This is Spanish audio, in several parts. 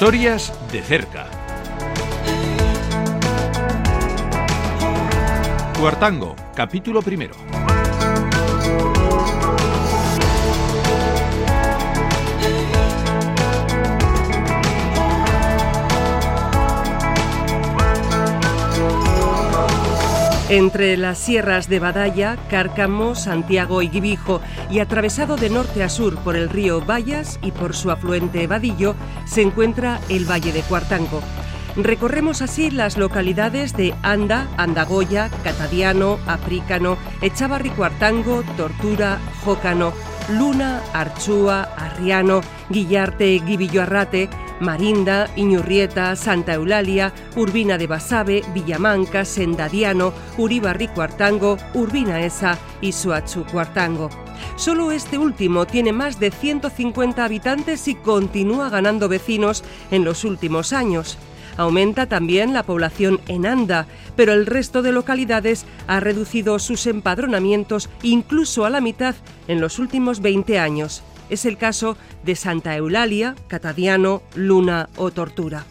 Historias de cerca. Cuartango, capítulo primero. Entre las sierras de Badalla, Cárcamo, Santiago y Guibijo y atravesado de norte a sur por el río Vallas y por su afluente Vadillo, se encuentra el Valle de Cuartango. Recorremos así las localidades de Anda, Andagoya, Catadiano, Aprícano, Echavarri Cuartango, Tortura, Jócano, Luna, Archúa, Arriano, Guillarte, Guibillo Arrate, Marinda, Iñurrieta, Santa Eulalia, Urbina de Basabe, Villamanca, Sendadiano, Uribarri Cuartango, Urbina Esa y Suachu Cuartango. Solo este último tiene más de 150 habitantes y continúa ganando vecinos en los últimos años. Aumenta también la población en Anda, pero el resto de localidades ha reducido sus empadronamientos incluso a la mitad en los últimos 20 años. Es el caso de Santa Eulalia, Catadiano, Luna o Tortura.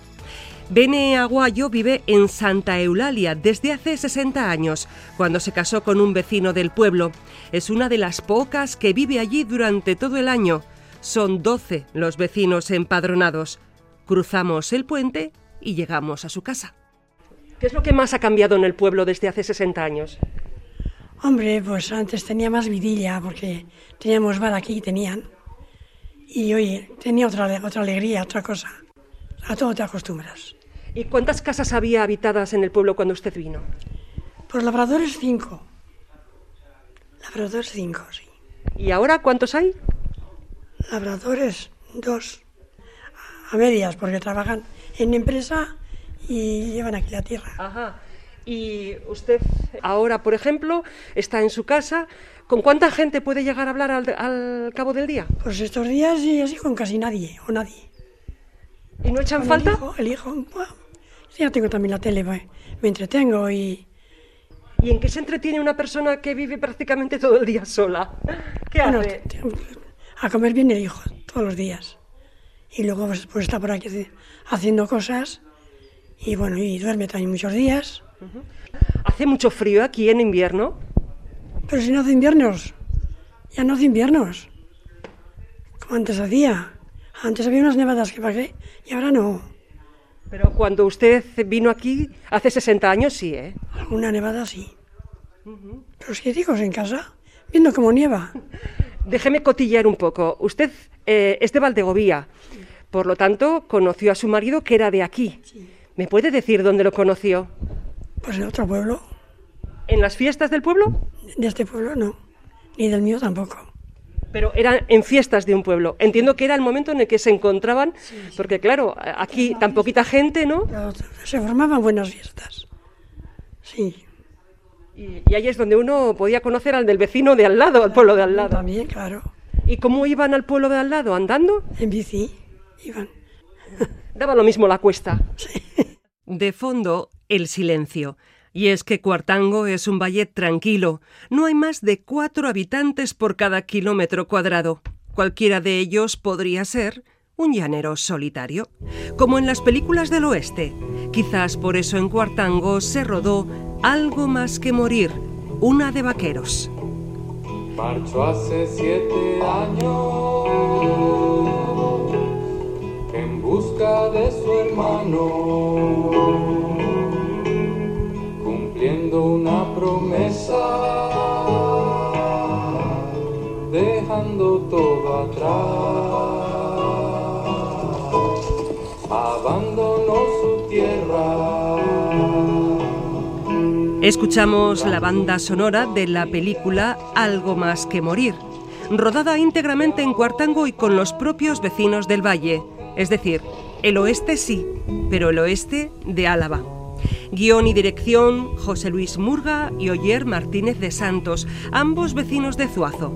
Bene Aguayo vive en Santa Eulalia desde hace 60 años, cuando se casó con un vecino del pueblo. Es una de las pocas que vive allí durante todo el año. Son 12 los vecinos empadronados. Cruzamos el puente y llegamos a su casa. ¿Qué es lo que más ha cambiado en el pueblo desde hace 60 años? Hombre, pues antes tenía más vidilla porque teníamos bar aquí, tenían. Y oye, tenía otra, otra alegría, otra cosa. A todo te acostumbras. ¿Y cuántas casas había habitadas en el pueblo cuando usted vino? Pues labradores cinco. Labradores cinco, sí. ¿Y ahora cuántos hay? Labradores dos. A medias, porque trabajan en empresa y llevan aquí la tierra. Ajá. Y usted ahora, por ejemplo, está en su casa. ¿Con cuánta gente puede llegar a hablar al, al cabo del día? Pues estos días y así con casi nadie o nadie. ¿Y no echan Con falta? El hijo, el hijo, bueno, ya tengo también la tele, pues, me entretengo y ¿Y en qué se entretiene una persona que vive prácticamente todo el día sola? ¿Qué bueno, hace? a comer bien el hijo todos los días. Y luego pues, pues está por aquí haci- haciendo cosas y bueno, y duerme también muchos días. ¿Hace mucho frío aquí en invierno? Pero si no hace inviernos, ya no hace inviernos. Como antes hacía. Antes había unas nevadas que pagué y ahora no. Pero cuando usted vino aquí hace 60 años, sí, ¿eh? Alguna nevada sí. Pero chicos en casa, viendo cómo nieva. Déjeme cotillear un poco. Usted eh, es de Valdegovía, por lo tanto, conoció a su marido que era de aquí. ¿Me puede decir dónde lo conoció? Pues en otro pueblo, ¿En las fiestas del pueblo? de este pueblo no. Ni del mío tampoco. Pero eran en fiestas de un pueblo. Entiendo que era el momento en el que se encontraban, porque claro, aquí tan poquita gente, ¿no? Se formaban buenas fiestas. Sí, Y, y ahí es donde uno podía conocer al del vecino de al lado, al pueblo de al lado. también, claro. ¿Y cómo iban al pueblo de al lado? ¿Andando? En bici iban. Daba lo mismo la cuesta. De fondo, el silencio. Y es que Cuartango es un valle tranquilo. No hay más de cuatro habitantes por cada kilómetro cuadrado. Cualquiera de ellos podría ser un llanero solitario, como en las películas del oeste. Quizás por eso en Cuartango se rodó Algo más que morir, una de vaqueros. Marchó hace siete años en busca de su hermano, una promesa, dejando todo atrás, abandonó su tierra. Escuchamos la banda sonora de la película Algo más que morir, rodada íntegramente en Cuartango y con los propios vecinos del valle, es decir, el oeste sí, pero el oeste de Álava. Guión y dirección José Luis Murga y Oyer Martínez de Santos, ambos vecinos de Zuazo.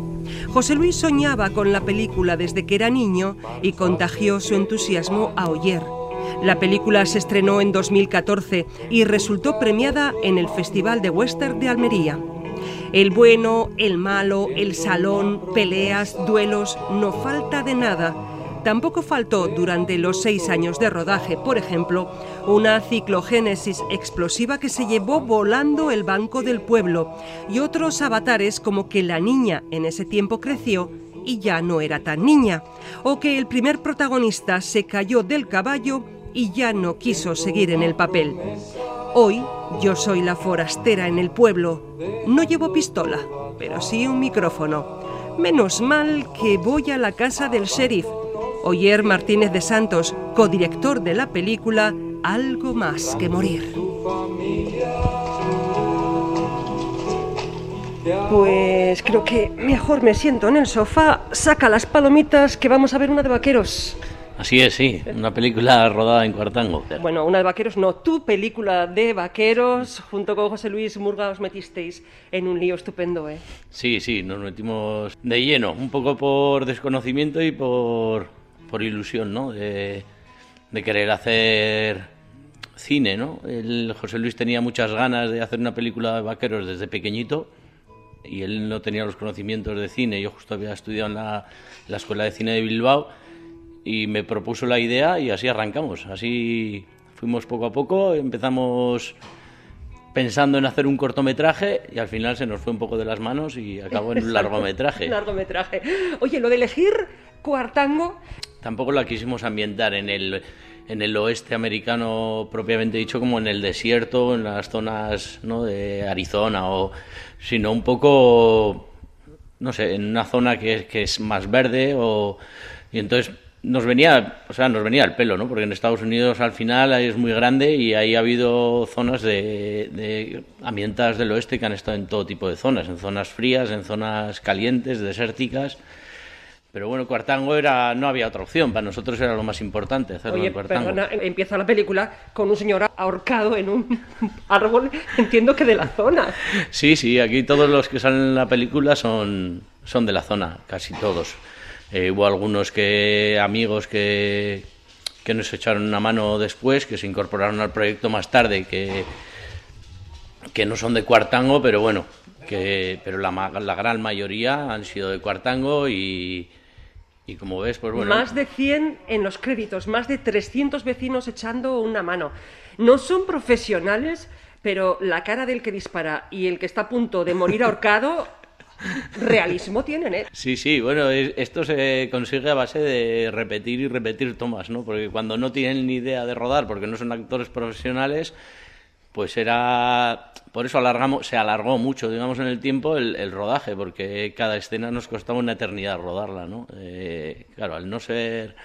José Luis soñaba con la película desde que era niño y contagió su entusiasmo a Oyer. La película se estrenó en 2014 y resultó premiada en el Festival de Western de Almería. El bueno, el malo, el salón, peleas, duelos, no falta de nada. Tampoco faltó durante los seis años de rodaje, por ejemplo, una ciclogénesis explosiva que se llevó volando el banco del pueblo y otros avatares como que la niña en ese tiempo creció y ya no era tan niña, o que el primer protagonista se cayó del caballo y ya no quiso seguir en el papel. Hoy yo soy la forastera en el pueblo. No llevo pistola, pero sí un micrófono. Menos mal que voy a la casa del sheriff. Oyer Martínez de Santos, codirector de la película Algo más que morir. Pues creo que mejor me siento en el sofá, saca las palomitas que vamos a ver una de vaqueros. Así es, sí, una película rodada en Cuartango. Bueno, una de vaqueros, no, tu película de vaqueros, junto con José Luis Murga os metisteis en un lío estupendo, ¿eh? Sí, sí, nos metimos de lleno, un poco por desconocimiento y por, por ilusión, ¿no? De, de querer hacer cine, ¿no? El José Luis tenía muchas ganas de hacer una película de vaqueros desde pequeñito y él no tenía los conocimientos de cine. Yo justo había estudiado en la, la Escuela de Cine de Bilbao y me propuso la idea y así arrancamos. Así fuimos poco a poco, empezamos pensando en hacer un cortometraje y al final se nos fue un poco de las manos y acabó en un largometraje. largometraje. Oye, lo de elegir Cuartango... Tampoco la quisimos ambientar en el, en el oeste americano propiamente dicho, como en el desierto, en las zonas ¿no? de Arizona, o, sino un poco, no sé, en una zona que, que es más verde o, y entonces nos venía, o sea, nos venía el pelo, ¿no? Porque en Estados Unidos al final es muy grande y ahí ha habido zonas de, de ambientadas del oeste que han estado en todo tipo de zonas, en zonas frías, en zonas calientes, desérticas. Pero bueno, Cuartango era, no había otra opción, para nosotros era lo más importante hacerlo Oye, en Cuartango. perdona, empieza la película con un señor ahorcado en un árbol, entiendo que de la zona. Sí, sí, aquí todos los que salen en la película son, son de la zona, casi todos. Eh, hubo algunos que amigos que, que nos echaron una mano después, que se incorporaron al proyecto más tarde, que, que no son de Cuartango, pero bueno, que, pero la, la gran mayoría han sido de Cuartango y, y como ves, pues bueno. Más de 100 en los créditos, más de 300 vecinos echando una mano. No son profesionales, pero la cara del que dispara y el que está a punto de morir ahorcado, realismo tienen, ¿eh? Sí, sí, bueno, es- esto se consigue a base de repetir y repetir tomas, ¿no? Porque cuando no tienen ni idea de rodar, porque no son actores profesionales, pues era... Por eso alargamos, se alargó mucho, digamos, en el tiempo el, el rodaje, porque cada escena nos costaba una eternidad rodarla, ¿no? Eh, claro, al no ser...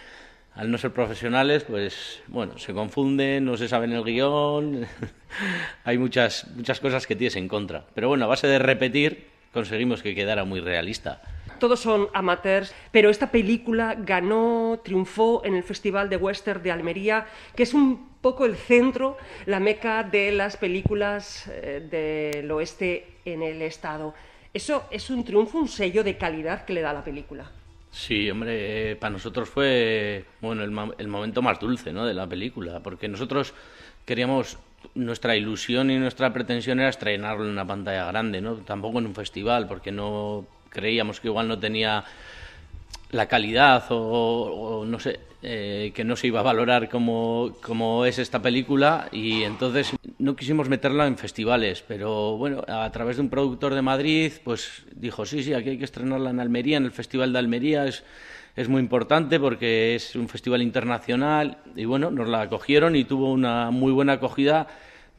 Al no ser profesionales, pues bueno, se confunden, no se saben el guion, hay muchas, muchas cosas que tienes en contra. Pero bueno, a base de repetir conseguimos que quedara muy realista. Todos son amateurs, pero esta película ganó, triunfó en el Festival de Western de Almería, que es un poco el centro, la meca de las películas eh, del oeste en el estado. Eso es un triunfo, un sello de calidad que le da la película. Sí, hombre, eh, para nosotros fue bueno el, el momento más dulce ¿no? de la película, porque nosotros queríamos, nuestra ilusión y nuestra pretensión era estrenarlo en una pantalla grande, ¿no? tampoco en un festival, porque no creíamos que igual no tenía la calidad o no sé, eh, que no se iba a valorar como, como es esta película y entonces no quisimos meterla en festivales, pero bueno, a través de un productor de Madrid, pues dijo, sí, sí, aquí hay que estrenarla en Almería, en el Festival de Almería, es, es muy importante porque es un festival internacional. Y bueno, nos la acogieron y tuvo una muy buena acogida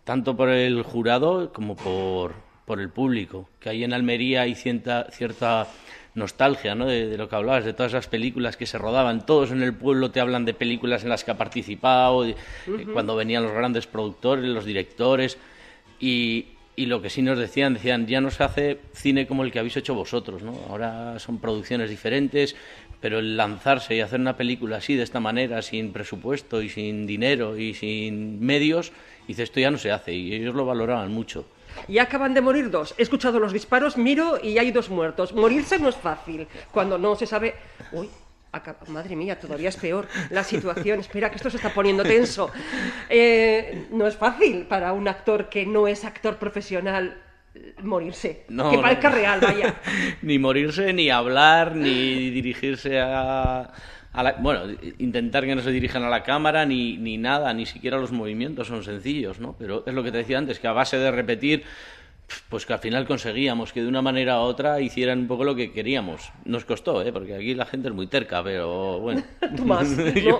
tanto por el jurado como por, por el público, que ahí en Almería hay cierta, cierta nostalgia ¿no? de, de lo que hablabas, de todas esas películas que se rodaban, todos en el pueblo te hablan de películas en las que ha participado, de- eh, cuando venían los grandes productores, los directores, y, y lo que sí nos decían, decían, ya no se hace cine como el que habéis hecho vosotros, ¿no? ahora son producciones diferentes, pero el lanzarse y hacer una película así, de esta manera, sin presupuesto y sin dinero y sin medios, dice, esto ya no se hace, y ellos lo valoraban mucho. Y acaban de morir dos. He escuchado los disparos, miro y hay dos muertos. Morirse no es fácil. Cuando no se sabe. Uy, madre mía, todavía es peor la situación. Espera, que esto se está poniendo tenso. Eh, no es fácil para un actor que no es actor profesional eh, morirse. No, que no. parezca real, vaya. ni morirse, ni hablar, ni dirigirse a, a la- bueno, intentar que no se dirijan a la cámara ni, ni nada, ni siquiera los movimientos son sencillos, ¿no? Pero es lo que te decía antes, que a base de repetir, pues que al final conseguíamos que de una manera u otra hicieran un poco lo que queríamos. Nos costó, ¿eh? Porque aquí la gente es muy terca, pero bueno. Tú más, ¿no? yo,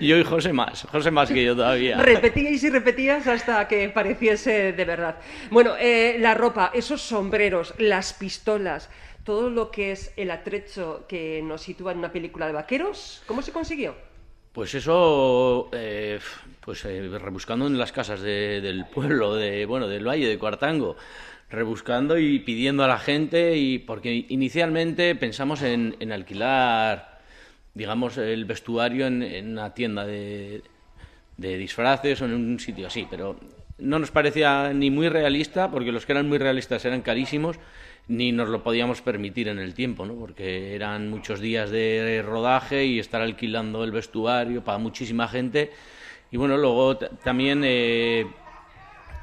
yo y José más, José más que yo todavía. Repetíais y repetías hasta que pareciese de verdad. Bueno, eh, la ropa, esos sombreros, las pistolas, todo lo que es el atrecho que nos sitúa en una película de vaqueros, ¿cómo se consiguió? Pues eso, eh, pues eh, rebuscando en las casas de- del pueblo, de bueno, del valle de Cuartango, rebuscando y pidiendo a la gente y porque inicialmente pensamos en, en alquilar, digamos, el vestuario en, en una tienda de, de disfraces o en un sitio así, pero no nos parecía ni muy realista porque los que eran muy realistas eran carísimos ni nos lo podíamos permitir en el tiempo, ¿no? Porque eran muchos días de rodaje y estar alquilando el vestuario para muchísima gente. Y bueno, luego también eh,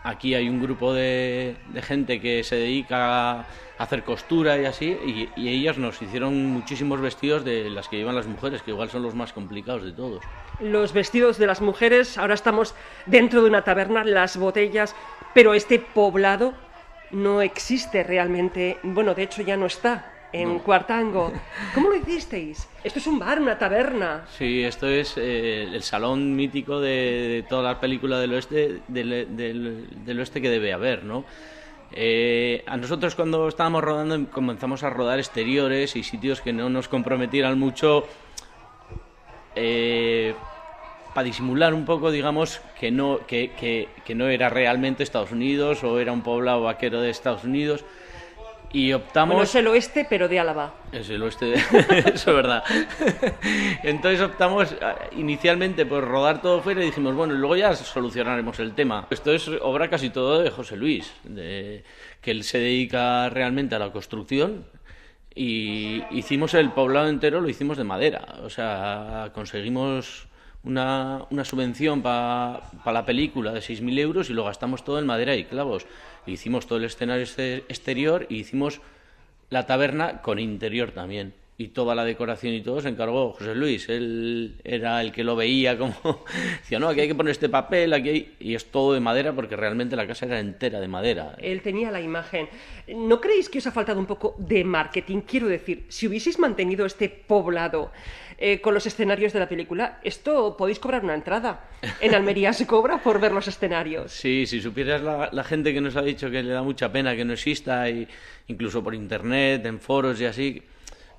aquí hay un grupo de, gente que se dedica a hacer costura y así, y ellas nos hicieron muchísimos vestidos de las que llevan las mujeres, que igual son los más complicados de todos. Los vestidos de las mujeres, ahora estamos dentro de una taberna, las botellas, pero este poblado no existe realmente, bueno, de hecho ya no está en Cuartango. ¿Cómo lo hicisteis? Esto es un bar, una taberna. Sí, esto es eh, el salón mítico de, de todas las películas del oeste, del, del- del oeste que debe haber, ¿no? Eh, a nosotros cuando estábamos rodando comenzamos a rodar exteriores y sitios que no nos comprometieran mucho para disimular un poco, digamos, que no, que, que- que no era realmente Estados Unidos o era un poblado vaquero de Estados Unidos. Y optamos... Bueno, es el oeste, pero de Álava. Es el oeste, de... eso es verdad. Entonces optamos ah, inicialmente por rodar todo fuera y dijimos, bueno, luego ya solucionaremos el tema. Esto es obra casi todo de José Luis, de- que él se dedica realmente a la construcción y hicimos el poblado entero, lo hicimos de madera. O sea, conseguimos una, una subvención para la película de 6.000 euros y lo gastamos todo en madera y clavos. Hicimos todo el escenario este- exterior y hicimos la taberna con interior también. Y toda la decoración y todo se encargó José Luis. Él era el que lo veía como... Decía, no, aquí hay que poner este papel, aquí hay... Y es todo de madera porque realmente la casa era entera de madera. Él tenía la imagen. ¿No creéis que os ha faltado un poco de marketing? Quiero decir, si hubieseis mantenido este poblado eh, con los escenarios de la película, esto podéis cobrar una entrada. En Almería se cobra por ver los escenarios. Sí, si supieras la, la gente que nos ha dicho que le da mucha pena que no exista, y incluso por internet, en foros y así,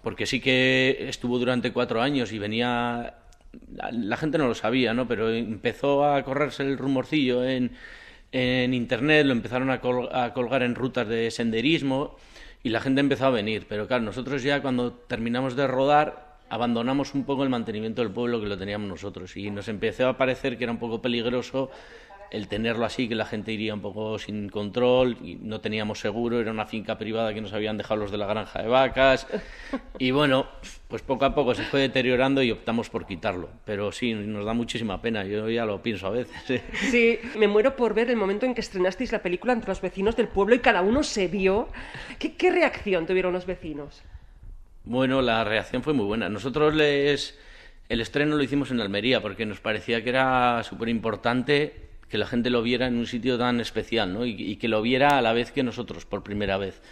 porque sí que estuvo durante cuatro años y venía... La, gente no lo sabía, ¿no? Pero empezó a correrse el rumorcillo en, en internet, lo empezaron a, col- a colgar en rutas de senderismo y la gente empezó a venir. Pero claro, nosotros ya cuando terminamos de rodar abandonamos un poco el mantenimiento del pueblo que lo teníamos nosotros y nos empezó a parecer que era un poco peligroso el tenerlo así, que la gente iría un poco sin control, y no teníamos seguro, era una finca privada que nos habían dejado los de la granja de vacas, y bueno, pues poco a poco se fue deteriorando y optamos por quitarlo, pero sí, nos da muchísima pena, yo ya lo pienso a veces. ¿eh? Sí, me muero por ver el momento en que estrenasteis la película entre los vecinos del pueblo y cada uno se vio. ¿Qué, qué reacción tuvieron los vecinos? Bueno, la reacción fue muy buena. Nosotros les el estreno lo hicimos en Almería porque nos parecía que era súper importante que la gente lo viera en un sitio tan especial, ¿no? Y, y que lo viera a la vez que nosotros, por primera vez.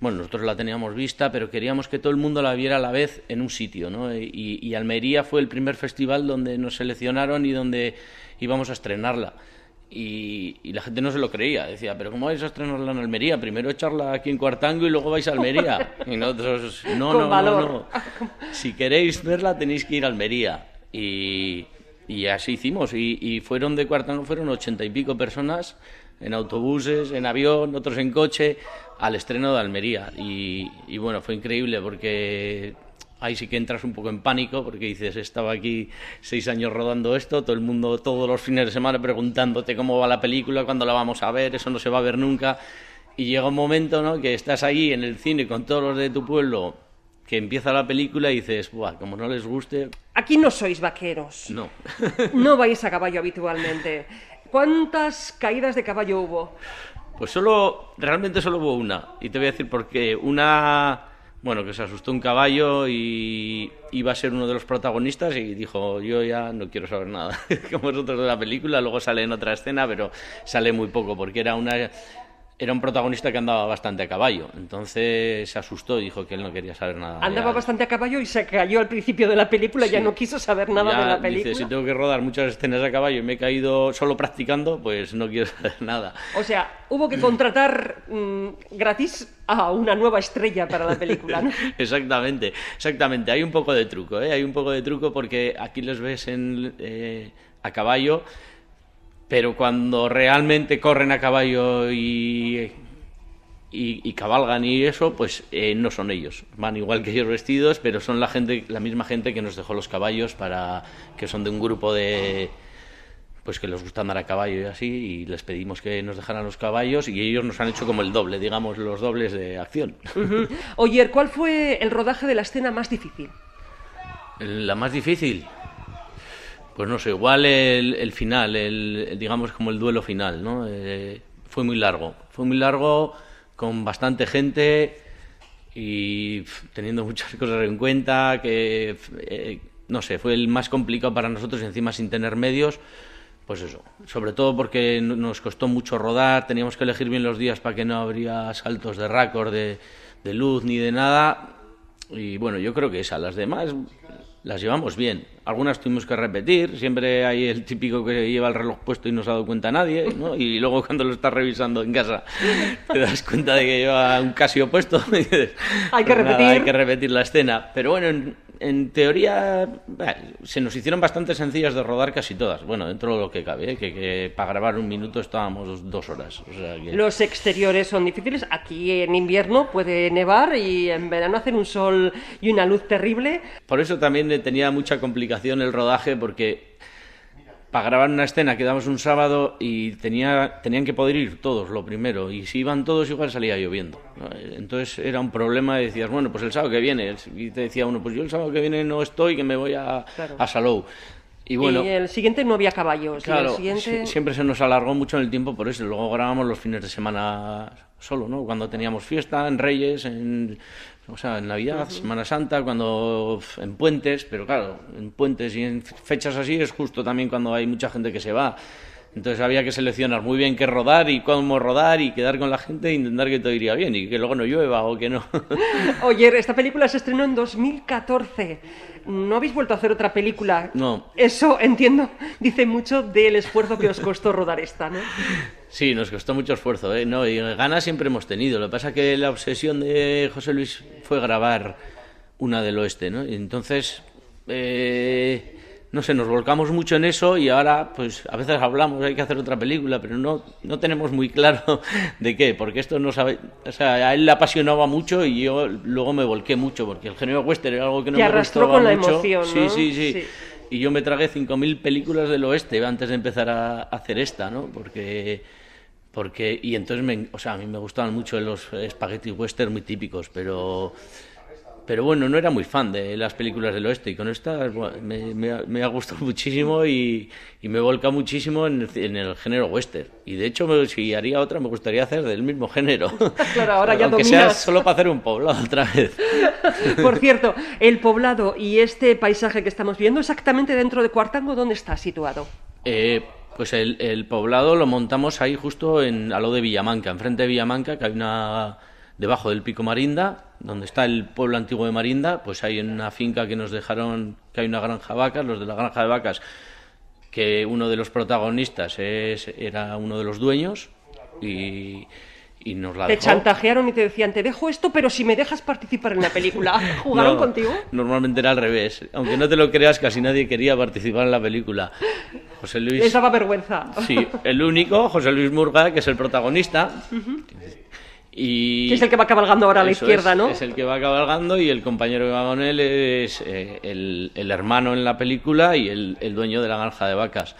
Bueno, nosotros la teníamos vista, pero queríamos que todo el mundo la viera a la vez en un sitio, ¿no? Y, y Almería fue el primer festival donde nos seleccionaron y donde íbamos a estrenarla. Y, y, la gente no se lo creía. Decía, pero ¿cómo vais a estrenarla en Almería? Primero echarla aquí en Cuartango y luego vais a Almería. Y nosotros, no, no, no, no. Si queréis verla tenéis que ir a Almería. Y, y así hicimos. Y, fueron de Cuartango, fueron ochenta y pico personas en autobuses, en avión, otros en coche, al estreno de Almería. Y, y bueno, fue increíble porque ahí sí que entras un poco en pánico porque dices, estaba aquí seis años rodando esto, todo el mundo todos los fines de semana preguntándote cómo va la película, cuándo la vamos a ver, eso no se va a ver nunca. Y llega un momento ¿no? que estás ahí en el cine con todos los de tu pueblo, que empieza la película y dices, Buah, como no les guste... Aquí no sois vaqueros. No. No vais a caballo habitualmente. ¿Cuántas caídas de caballo hubo? Pues solo, realmente solo hubo una. Y te voy a decir por qué. Una bueno, que se asustó un caballo y iba a ser uno de los protagonistas y dijo, yo ya no quiero saber nada con vosotros de la película, luego sale en otra escena, pero sale muy poco, porque era una era un protagonista que andaba bastante a caballo. Entonces se asustó y dijo que él no quería saber nada. Andaba bastante a caballo y se cayó al principio de la película, ya no quiso saber nada de la película. Dice, si tengo que rodar muchas escenas a caballo y me he caído solo practicando, pues no quiero saber nada. O sea, hubo que contratar mm, gratis a una nueva estrella para la película, ¿no? exactamente, exactamente. Hay un poco de truco, ¿eh? Hay un poco de truco porque aquí los ves en, eh, a caballo pero cuando realmente corren a caballo y, y, cabalgan y eso, pues eh, no son ellos. Van igual que ellos vestidos, pero son la gente, la misma gente que nos dejó los caballos para que son de un grupo de pues que les gusta andar a caballo y así, y les pedimos que nos dejaran los caballos y ellos nos han hecho como el doble, digamos, los dobles de acción. Oye, ¿cuál fue el rodaje de la escena más difícil? La más difícil. Pues no sé, igual el, final, el, digamos como el duelo final, ¿no? Eh, fue muy largo, fue muy largo, con bastante gente y teniendo muchas cosas en cuenta, que, eh, no sé, fue el más complicado para nosotros y encima sin tener medios, pues eso, sobre todo porque nos costó mucho rodar, teníamos que elegir bien los días para que no habría saltos de récord, de, de luz ni de nada, y bueno, yo creo que esa, las demás las llevamos bien. Algunas tuvimos que repetir, siempre hay el típico que lleva el reloj puesto y no se ha dado cuenta nadie, ¿no? y luego cuando lo estás revisando en casa te das cuenta de que lleva un casio puesto. hay que pues repetir. hay que repetir la escena. Pero bueno, en teoría se nos hicieron bastante sencillas de rodar casi todas. Bueno, dentro de lo que cabe, ¿eh? que, para grabar un minuto estábamos dos horas. Los exteriores son difíciles. Aquí en invierno puede nevar y en verano hacer un sol y una luz terrible. Por eso también tenía mucha complicación el rodaje porque para grabar una escena quedamos un sábado y tenía, tenían que poder ir todos, lo primero, y si iban todos igual salía lloviendo. Entonces era un problema y decías, bueno, pues el sábado que viene, y te decía uno, pues yo el sábado que viene no estoy, que me voy a, a Salou. Y, bueno, y el siguiente no había caballos. Claro, siguiente... siempre se nos alargó mucho en el tiempo por eso. Luego grabamos los fines de semana solo, ¿no? Cuando teníamos fiesta, en Reyes, en o sea, en Navidad, Semana Santa, cuando en puentes, pero claro, en puentes y en fechas así es justo también cuando hay mucha gente que se va. Entonces había que seleccionar muy bien qué rodar y cómo rodar y quedar con la gente e intentar que todo iría bien y que luego no llueva o que no. Oye, esta película se estrenó en 2014. ¿No habéis vuelto a hacer otra película? No. Eso, entiendo, dice mucho del esfuerzo que os costó rodar esta, ¿no? Sí, nos costó mucho esfuerzo, ¿eh? No, y ganas siempre hemos tenido. Lo que pasa es que la obsesión de José Luis fue grabar una del oeste, ¿no? Y entonces... Eh no sé, nos volcamos mucho en eso y ahora, pues a veces hablamos, hay que hacer otra película, pero no, no tenemos muy claro de qué, porque esto no sabe, o sea, a él le apasionaba mucho y yo luego me volqué mucho, porque el género western era algo que no me arrastró con la emoción, sí, sí, sí, Y yo me tragué 5.000 películas del oeste antes de empezar a hacer esta, ¿no? Porque porque y entonces me, o sea, a mí me gustaban mucho los spaghetti western muy típicos, pero pero bueno, no era muy fan de las películas del oeste y con esta me, ha gustado muchísimo y, me volca muchísimo en el, género western. Y de hecho, si haría otra, me gustaría hacer del mismo género. claro, ahora ya Aunque sea solo para hacer un poblado otra vez. Por cierto, el poblado y este paisaje que estamos viendo, exactamente dentro de Cuartango, ¿dónde está situado? Eh, pues el, el, poblado lo montamos ahí justo en, a lo de Villamanca, enfrente de Villamanca, que hay una debajo del Pico Marinda, donde está el pueblo antiguo de Marinda, pues hay una finca que nos dejaron, que hay una granja de vacas, los de la granja de vacas, que uno de los protagonistas es, era uno de los dueños y, y nos la Te chantajearon y te decían, te dejo esto, pero si me dejas participar en la película. ¿Jugaron contigo? Normalmente era al revés. Aunque no te lo creas, casi nadie quería participar en la película. José Luis... Les daba vergüenza. Sí, el único, José Luis Murga, que es el protagonista, y es el que va cabalgando ahora a la izquierda, ¿no? Es el que va cabalgando y el compañero que va con él es eh, el, el, hermano en la película y el, el dueño de la granja de vacas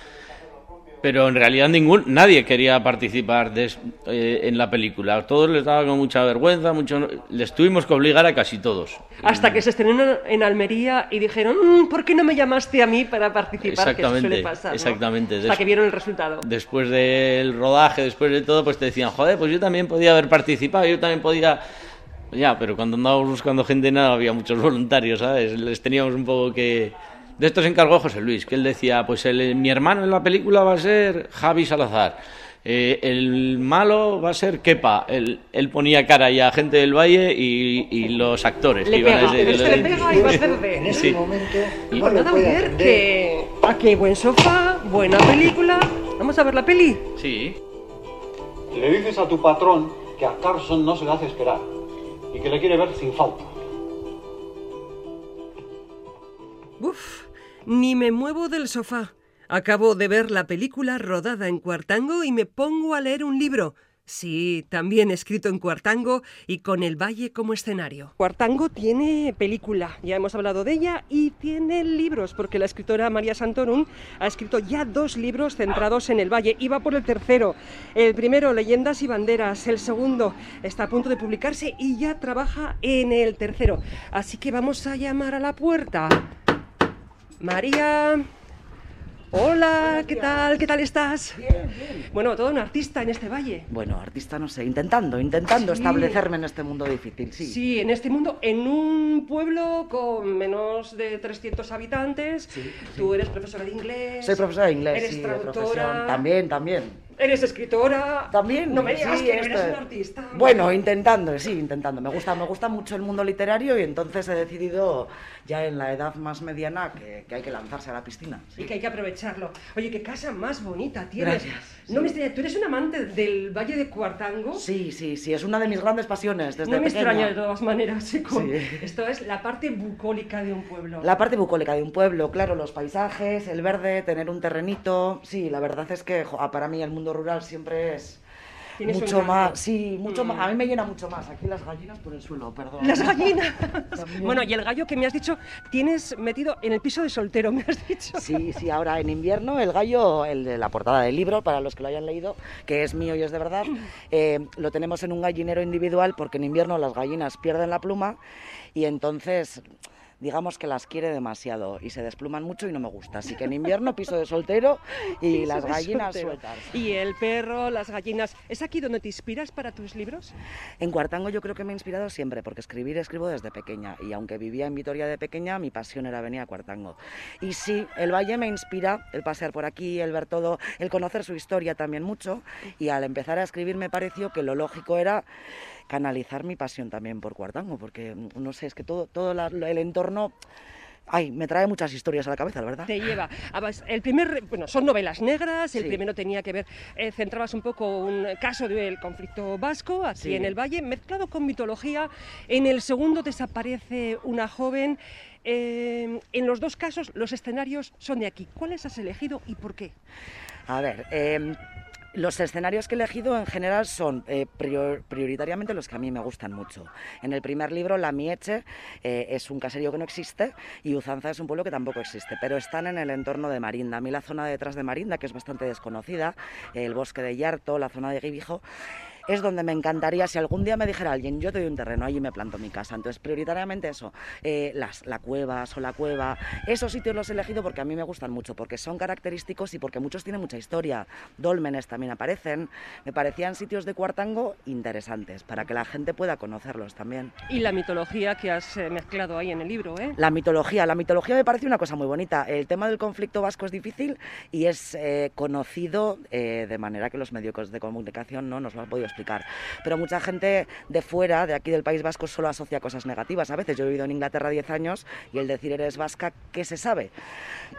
pero en realidad ningún nadie quería participar eh, en la película. A todos les daba mucha vergüenza, mucho, les tuvimos que obligar a casi todos. Hasta que se estrenó en Almería y dijeron, mm, ¿por qué no me llamaste a mí para participar? Exactamente, que suele pasar, exactamente. Hasta que vieron el resultado. Después del rodaje, después de todo, pues te decían, joder, pues yo también podía haber participado, yo también podía Ya, pero cuando andábamos buscando gente no había muchos voluntarios, ¿sabes? Les teníamos un poco que... De esto se encargó José Luis, que él decía, pues el- mi hermano en la película va a ser Javi Salazar. Eh, el malo va a ser Kepa. Él, él ponía cara ya a gente del Valle y, y los actores. Le que iban a pega, ser- que le pega y va a ser de... En ese Sí. momento Y- no puede ver que... Aquí buen sofá, buena película. Vamos a ver la peli. Sí. Le dices a tu patrón que a Carson no se le hace esperar y que le quiere ver sin falta. Uf, ni me muevo del sofá. Acabo de ver la película rodada en Cuartango y me pongo a leer un libro. Sí, también escrito en Cuartango y con el valle como escenario. Cuartango tiene película, ya hemos hablado de ella, y tiene libros, porque la escritora María Santorum ha escrito ya dos libros centrados en el valle. Iba por el tercero. El primero, Leyendas y Banderas. El segundo está a punto de publicarse y ya trabaja en el tercero. Así que vamos a llamar a la puerta. María. Hola, ¿qué tal? ¿Qué tal estás? Bueno, todo un artista en este valle. Bueno, artista no sé, intentando, intentando Sí. establecerme en este mundo difícil, sí. Sí, en este mundo, en un pueblo con menos de 300 habitantes. Tú eres profesora de inglés. Soy profesora de inglés, Eres sí, de traductora. profesión. También, también. Eres escritora. También. No me digas sí, que esto eres es- un artista. Bueno, intentando, sí, intentando. Me gusta, me gusta mucho el mundo literario y entonces he decidido, ya en la edad más mediana, que, que hay que lanzarse a la piscina. Y que hay que aprovecharlo. Oye, qué casa más bonita tienes. Gracias, No me extraña, ¿tú eres un amante del Valle de Cuartango? Sí, sí, sí, es una de mis grandes pasiones desde No me pequeña. extraña de todas maneras, chico. Sí. Esto es la parte bucólica de un pueblo. La parte bucólica de un pueblo, claro, los paisajes, el verde, tener un terrenito. Sí, la verdad es que jo, para mí el mundo rural siempre es mucho más, sí, mucho Mm. más. A mí me llena mucho más. Aquí las gallinas por el suelo, perdón. Las gallinas. Bueno, y el gallo que me has dicho, tienes metido en el piso de soltero, me has dicho. Sí, sí, ahora en invierno el gallo, el de la portada del libro, para los que lo hayan leído, que es mío y es de verdad, eh, lo tenemos en un gallinero individual porque en invierno las gallinas pierden la pluma y entonces digamos que las quiere demasiado y se despluman mucho y no me gusta. Así que en invierno piso de soltero y Piso las gallinas sueltas. Y el perro, las gallinas. ¿Es aquí donde te inspiras para tus libros? En Cuartango yo creo que me he inspirado siempre, porque escribir escribo desde pequeña y aunque vivía en Vitoria de pequeña, mi pasión era venir a Cuartango. Y sí, el valle me inspira, el pasear por aquí, el ver todo, el conocer su historia también mucho y al empezar a escribir me pareció que lo lógico era canalizar mi pasión también por Cuartango, porque mm, no sé, es que todo, todo la- el entorno... Ay, me trae muchas historias a la cabeza, la verdad. Te lleva. El primer, bueno, son novelas negras. El Sí. primero tenía que ver, eh, centrabas un poco un caso del conflicto vasco aquí Sí. en el Valle, mezclado con mitología. En el segundo desaparece una joven. Eh, en los dos casos, los escenarios son de aquí. ¿Cuáles has elegido y por qué? A ver, eh, los escenarios que he elegido en general son eh, prior- prioritariamente los que a mí me gustan mucho. En el primer libro, La Mieche eh, es un caserío que no existe y Uzanza es un pueblo que tampoco existe, pero están en el entorno de Marinda. A mí la zona detrás de Marinda, que es bastante desconocida, el bosque de Yarto, la zona de Guibijo, es donde me encantaría, si algún día me dijera alguien, yo te doy un terreno, allí me planto mi casa. Entonces, prioritariamente eso, eh, las, la cueva, Sola Cueva, esos sitios los he elegido porque a mí me gustan mucho, porque son característicos y porque muchos tienen mucha historia. Dólmenes también aparecen. Me parecían sitios de Cuartango interesantes, para que la gente pueda conocerlos también. Y la mitología que has eh, mezclado ahí en el libro, ¿eh? La mitología, la mitología me parece una cosa muy bonita. El tema del conflicto vasco es difícil y es eh, conocido eh, de manera que los medios de comunicación no nos lo han podido explicar. Pero mucha gente de fuera, de aquí del País Vasco, solo asocia cosas negativas. A veces yo he vivido en Inglaterra 10 años y el decir eres vasca, ¿qué se sabe?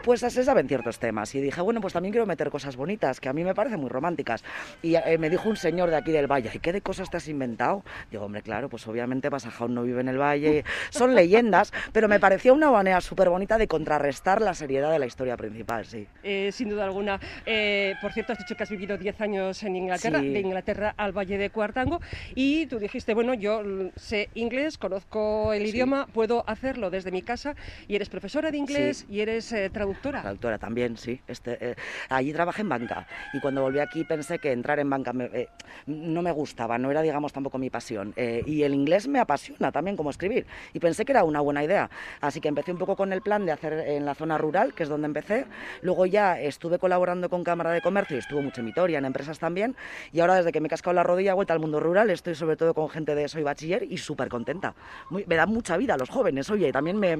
Pues se saben ciertos temas. Y dije, bueno, pues también quiero meter cosas bonitas, que a mí me parecen muy románticas. Y eh, me dijo un señor de aquí del valle, ¿y qué de cosas te has inventado? Digo, hombre, claro, pues obviamente Basajaun no vive en el valle, son leyendas, pero me pareció una manera súper bonita de contrarrestar la seriedad de la historia principal, sí. Eh, sin duda alguna. Eh, por cierto, has dicho que has vivido 10 años en Inglaterra, Sí. de Inglaterra al Valle de Cuartango, y tú dijiste, bueno, yo sé inglés, conozco el Sí. idioma, puedo hacerlo desde mi casa, y eres profesora de inglés y eres eh, traductora. Traductora también, sí. Este, eh, allí trabajé en banca y cuando volví aquí pensé que entrar en banca me- eh, no me gustaba, no era, digamos, tampoco mi pasión. Eh, y el inglés me apasiona también como escribir y pensé que era una buena idea. Así que empecé un poco con el plan de hacer en la zona rural, que es donde empecé. Luego ya estuve colaborando con Cámara de Comercio y estuve mucho en Vitoria, en empresas también. Y ahora desde que me he cascado la rodilla rodilla, vuelta al mundo rural, estoy sobre todo con gente de soy bachiller y súper contenta. Muy- me dan mucha vida los jóvenes, oye, y también me,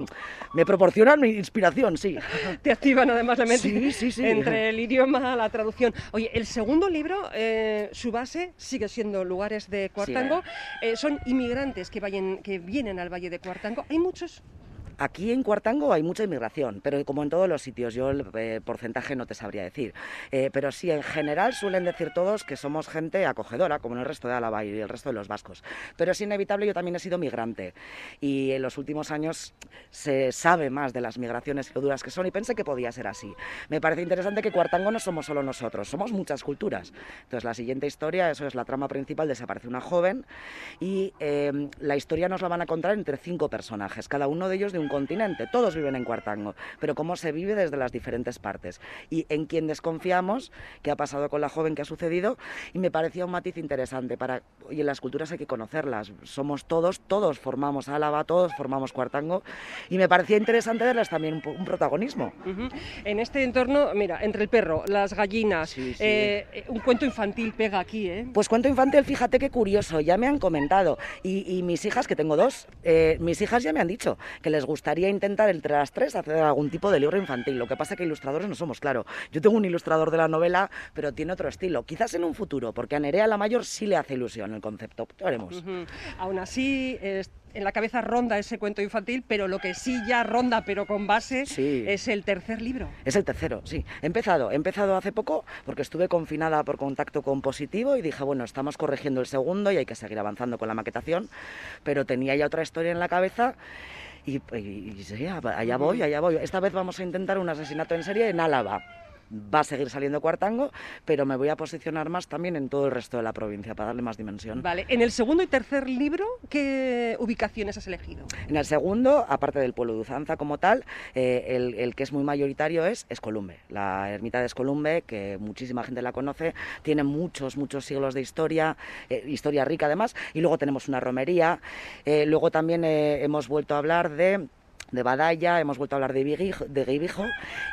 me proporcionan mi inspiración, sí. Te activan además la mente Sí, sí, sí. entre el idioma, la traducción. Oye, el segundo libro, eh, su base sigue siendo lugares de Cuartango. Eh, son inmigrantes que, vayan, que vienen al Valle de Cuartango. Hay muchos. Aquí en Cuartango hay mucha inmigración, pero como en todos los sitios, yo el eh, porcentaje no te sabría decir. Eh, pero sí, en general suelen decir todos que somos gente acogedora, como en el resto de Álava y el resto de los vascos. Pero es inevitable, yo también he sido migrante. Y en los últimos años se sabe más de las migraciones y lo duras que son, y pensé que podía ser así. Me parece interesante que Cuartango no somos solo nosotros, somos muchas culturas. Entonces, la siguiente historia, eso es la trama principal, desaparece una joven, y eh, la historia nos la van a contar entre cinco personajes, cada uno de ellos de un continente. Todos viven en Cuartango, pero cómo se vive desde las diferentes partes. Y en quién desconfiamos, qué ha pasado con la joven, qué ha sucedido, y me parecía un matiz interesante. Para, y en las culturas hay que conocerlas. Somos todos, todos formamos Álava, todos formamos Cuartango, y me parecía interesante darles también un, un protagonismo. Ujú. En este entorno, mira, entre el perro, las gallinas, Sí, sí. eh, un cuento infantil pega aquí, ¿eh? Pues cuento infantil, fíjate qué curioso, ya me han comentado. Y, y mis hijas, que tengo dos, eh, mis hijas ya me han dicho que les gustaría intentar entre las tres hacer algún tipo de libro infantil. Lo que pasa que ilustradores no somos, claro. Yo tengo un ilustrador de la novela, pero tiene otro estilo. Quizás en un futuro, porque a Nerea la mayor sí le hace ilusión el concepto. Ya veremos. Ujú. Aún así, es- en la cabeza ronda ese cuento infantil, pero lo que sí ya ronda, pero con base, Sí. es el tercer libro. Es el tercero, sí. He empezado, he empezado hace poco porque estuve confinada por contacto con positivo y dije, bueno, estamos corrigiendo el segundo y hay que seguir avanzando con la maquetación, pero tenía ya otra historia en la cabeza y, y- y sí, allá voy, allá voy. Esta vez vamos a intentar un asesinato en serie en Álava. Va a seguir saliendo Cuartango, pero me voy a posicionar más también en todo el resto de la provincia para darle más dimensión. Vale, en el segundo y tercer libro, ¿qué ubicaciones has elegido? En el segundo, aparte del pueblo de Uzanza como tal, eh, el, el que es muy mayoritario es Escolumbe. La ermita de Escolumbe, que muchísima gente la conoce, tiene muchos, muchos siglos de historia, eh, historia rica además, y luego tenemos una romería. Eh, luego también hemos vuelto a hablar de de Badalla, hemos vuelto a hablar de Guibijo, de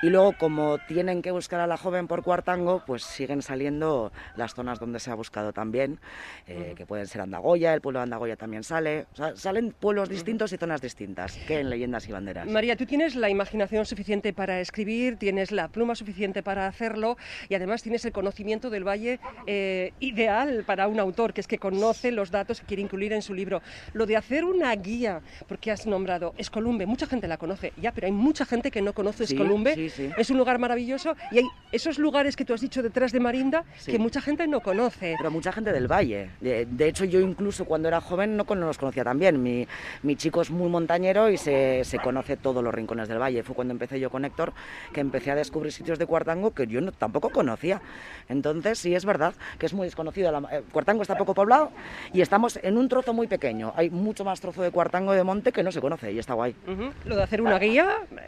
y luego como tienen que buscar a la joven por Cuartango, pues siguen saliendo las zonas donde se ha buscado también, eh, que pueden ser Andagoya, el pueblo de Andagoya también sale, o sea, salen pueblos distintos y zonas distintas, que en Leyendas y Banderas. María, tú tienes la imaginación suficiente para escribir, tienes la pluma suficiente para hacerlo y además tienes el conocimiento del valle eh, ideal para un autor, que es que conoce los datos que quiere incluir en su libro. Lo de hacer una guía, porque has nombrado Escolumbe, mucha gente la conoce, ya, pero hay mucha gente que no conoce Sí, Escolumbe. sí, sí. Es un lugar maravilloso y hay esos lugares que tú has dicho detrás de Marinda que mucha gente no conoce. Pero mucha gente del valle. De, de hecho, yo incluso cuando era joven no no los conocía tan bien. Mi, mi chico es muy montañero y se, se conoce todos los rincones del valle. Fue cuando empecé yo con Héctor que empecé a descubrir sitios de Cuartango que yo no- tampoco conocía. Entonces, sí, es verdad que es muy desconocido. La- eh, Cuartango está poco poblado y estamos en un trozo muy pequeño. Hay mucho más trozo de Cuartango de monte que no se conoce y está guay. Ujú. Lo de hacer una guía.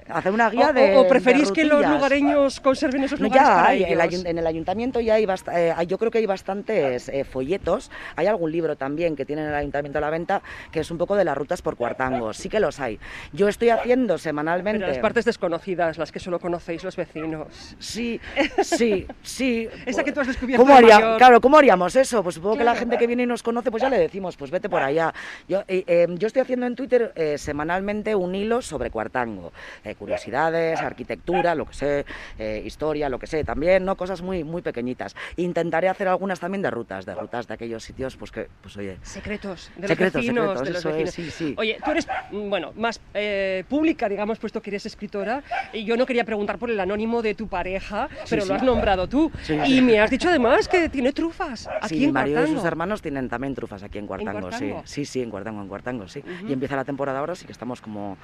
Hacer una guía o- de. o preferís de que los lugareños conserven esos lugares ya para hay, el ellos? en el ayuntamiento ya hay, eh, yo creo que hay bastantes eh, folletos. Hay algún libro también que tiene el ayuntamiento a la venta que es un poco de las rutas por Cuartango. Sí que los hay. Yo estoy haciendo semanalmente. Pero las partes desconocidas, las que solo conocéis los vecinos. Sí, sí, sí. Esa que tú has descubierto ¿Cómo de haría- mayor. Claro, ¿cómo haríamos eso? Pues supongo que la gente que viene y nos conoce, pues ya le decimos, pues vete por allá. Yo, eh, eh, yo estoy haciendo en Twitter eh, semanalmente un hilo sobre Cuartango. Eh, curiosidades, arquitectura, lo que sé, eh, historia, lo que sé, también, ¿no? Cosas muy, muy pequeñitas. Intentaré hacer algunas también de rutas, de rutas de aquellos sitios, pues que, pues oye, Secretos de Secretos, los vecinos. secretos, de los es, vecinos. sí, sí. Oye, tú eres, mm, bueno, más eh, pública, digamos, puesto que eres escritora. Y yo no quería preguntar por el anónimo de tu pareja, pero lo has nombrado tú. Y me has dicho además que tiene trufas aquí sí, en mi marido y sus Cuartango. hermanos tienen también trufas aquí en Cuartango, Cuartango? sí. Sí, sí, en Cuartango, en Cuartango, sí. Y empieza la temporada ahora, sí que estamos como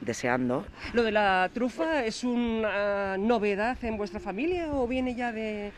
deseando. ¿Lo de la trufa es una novedad en vuestra familia o viene ya de,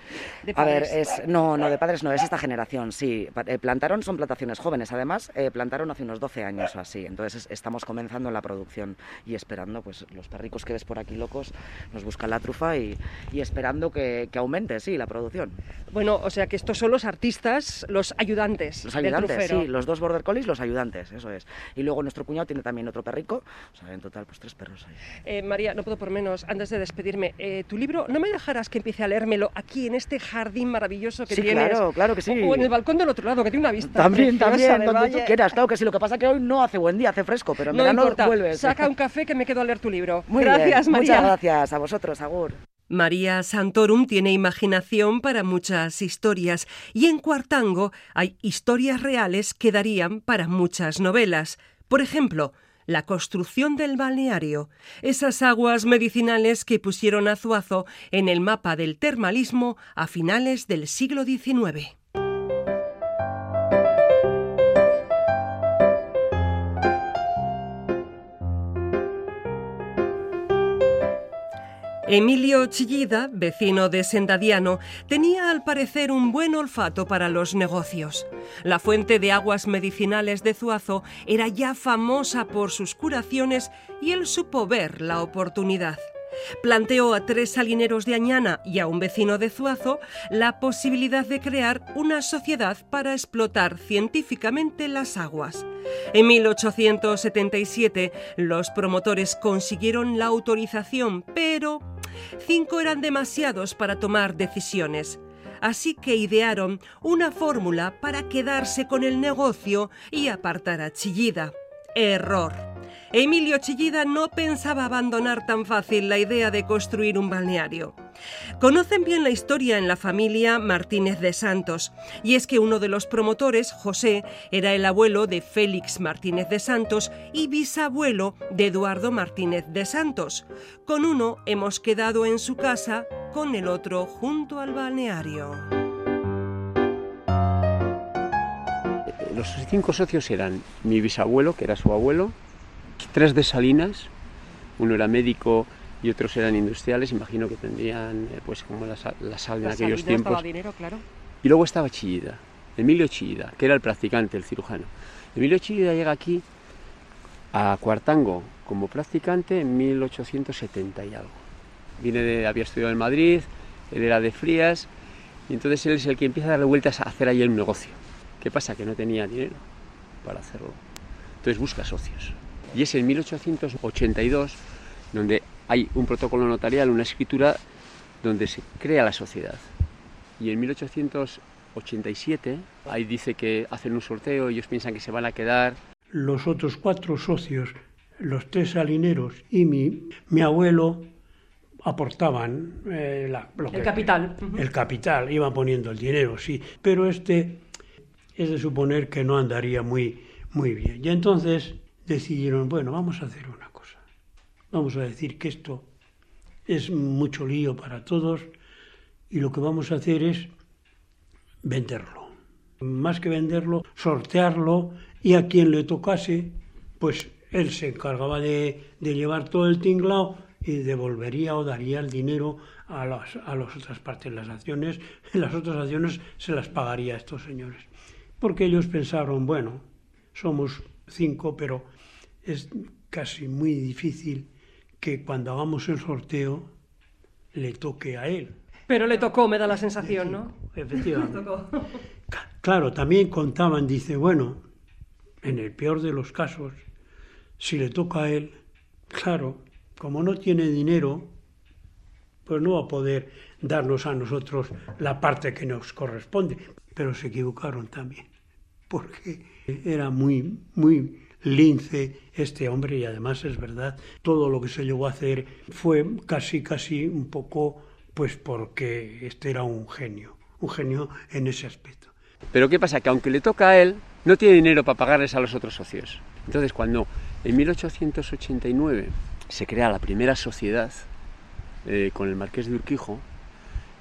de A ver, padres? es, no, no, de padres no, es esta generación, sí. Eh, plantaron, son plantaciones jóvenes, además, eh, plantaron hace unos 12 años o así. Entonces es- estamos comenzando la producción y esperando, pues los perricos que ves por aquí locos nos buscan la trufa y, y esperando que, que aumente, sí, la producción. Bueno, o sea que estos son los artistas, los ayudantes Los del ayudantes, trufero. sí, los dos border collies, los ayudantes, eso es. Y luego nuestro cuñado tiene también otro perrico, o O sea, en total, pues tres perros ahí. Eh, María, no puedo por menos, antes de despedirme, eh, tu libro, ¿no me dejarás que empiece a leérmelo aquí en este jardín maravilloso que Sí, tienes? claro, claro que sí. O, o en el balcón del otro lado, que tiene una vista También, también, donde tú valle. quieras, claro que sí. Lo que pasa es que hoy no hace buen día, hace fresco, pero en No verano importa, vuelves. saca un café que me quedo a leer tu libro. Muy gracias, bien, María. Muchas gracias a vosotros, Agur. María Santorum tiene imaginación para muchas historias y en Cuartango hay historias reales que darían para muchas novelas. Por ejemplo, la construcción del balneario, esas aguas medicinales que pusieron a Zuazo en el mapa del termalismo a finales del siglo XIX. Emilio Chillida, vecino de Sendadiano, tenía al parecer un buen olfato para los negocios. La fuente de aguas medicinales de Zuazo era ya famosa por sus curaciones y él supo ver la oportunidad. Planteó a tres salineros de Añana y a un vecino de Zuazo la posibilidad de crear una sociedad para explotar científicamente las aguas. En 1877 los promotores consiguieron la autorización, pero cinco eran demasiados para tomar decisiones. Así que idearon una fórmula para quedarse con el negocio y apartar a Chillida. Error. Emilio Chillida no pensaba abandonar tan fácil la idea de construir un balneario. Conocen bien la historia en la familia Martínez de Santos, y es que uno de los promotores, José, era el abuelo de Félix Martínez de Santos y bisabuelo de Eduardo Martínez de Santos. Con uno hemos quedado en su casa, con el otro junto al balneario. Los cinco socios eran mi bisabuelo, que era su abuelo, tres de Salinas, uno era médico y otros eran industriales, imagino que tendrían eh, pues como la, sal- la sal en aquellos tiempos. dinero, claro. Y luego estaba Chillida, Emilio Chillida, que era el practicante, el cirujano. Emilio Chillida llega aquí a Cuartango como practicante en 1870 y algo. Viene de, había estudiado en Madrid, él era de Frías, y entonces él es el que empieza a darle vueltas a hacer ahí el negocio. ¿Qué pasa? Que no tenía dinero para hacerlo. Entonces busca socios. Y es en 1882 donde hay un protocolo notarial, una escritura donde se crea la sociedad. Y en 1887 ahí dice que hacen un sorteo, ellos piensan que se van a quedar. Los otros cuatro socios, los tres salineros y mi, mi abuelo aportaban eh, la- lo El que- capital. el capital, iban poniendo el dinero, sí, pero este es de suponer que no andaría muy, muy bien. Y entonces decidieron, bueno, vamos a hacer una. Vamos a decir que esto es mucho lío para todos y lo que vamos a hacer es venderlo. Más que venderlo, sortearlo y a quien le tocase, pues él se encargaba de, de llevar todo el tinglao y devolvería o daría el dinero a las, a las otras partes. Las acciones, las otras acciones se las pagaría a estos señores. Porque ellos pensaron, bueno, somos cinco, pero es casi muy difícil que cuando hagamos el sorteo le toque a él. Pero le tocó, me da la sensación, ¿no? Efectivamente. Tocó. Claro, también contaban, dice, bueno, en el peor de los casos, si le toca a él, claro, como no tiene dinero, pues no va a poder darnos a nosotros la parte que nos corresponde. Pero se equivocaron también, porque era muy, muy lince este hombre y además es verdad, todo lo que se llegó a hacer fue casi, casi un poco, pues porque este era un genio, un genio en ese aspecto. Pero ¿qué pasa? Que aunque le toca a él, no tiene dinero para pagarles a los otros socios. Entonces, cuando en 1889 se crea la primera sociedad eh, con el Marqués de Urquijo,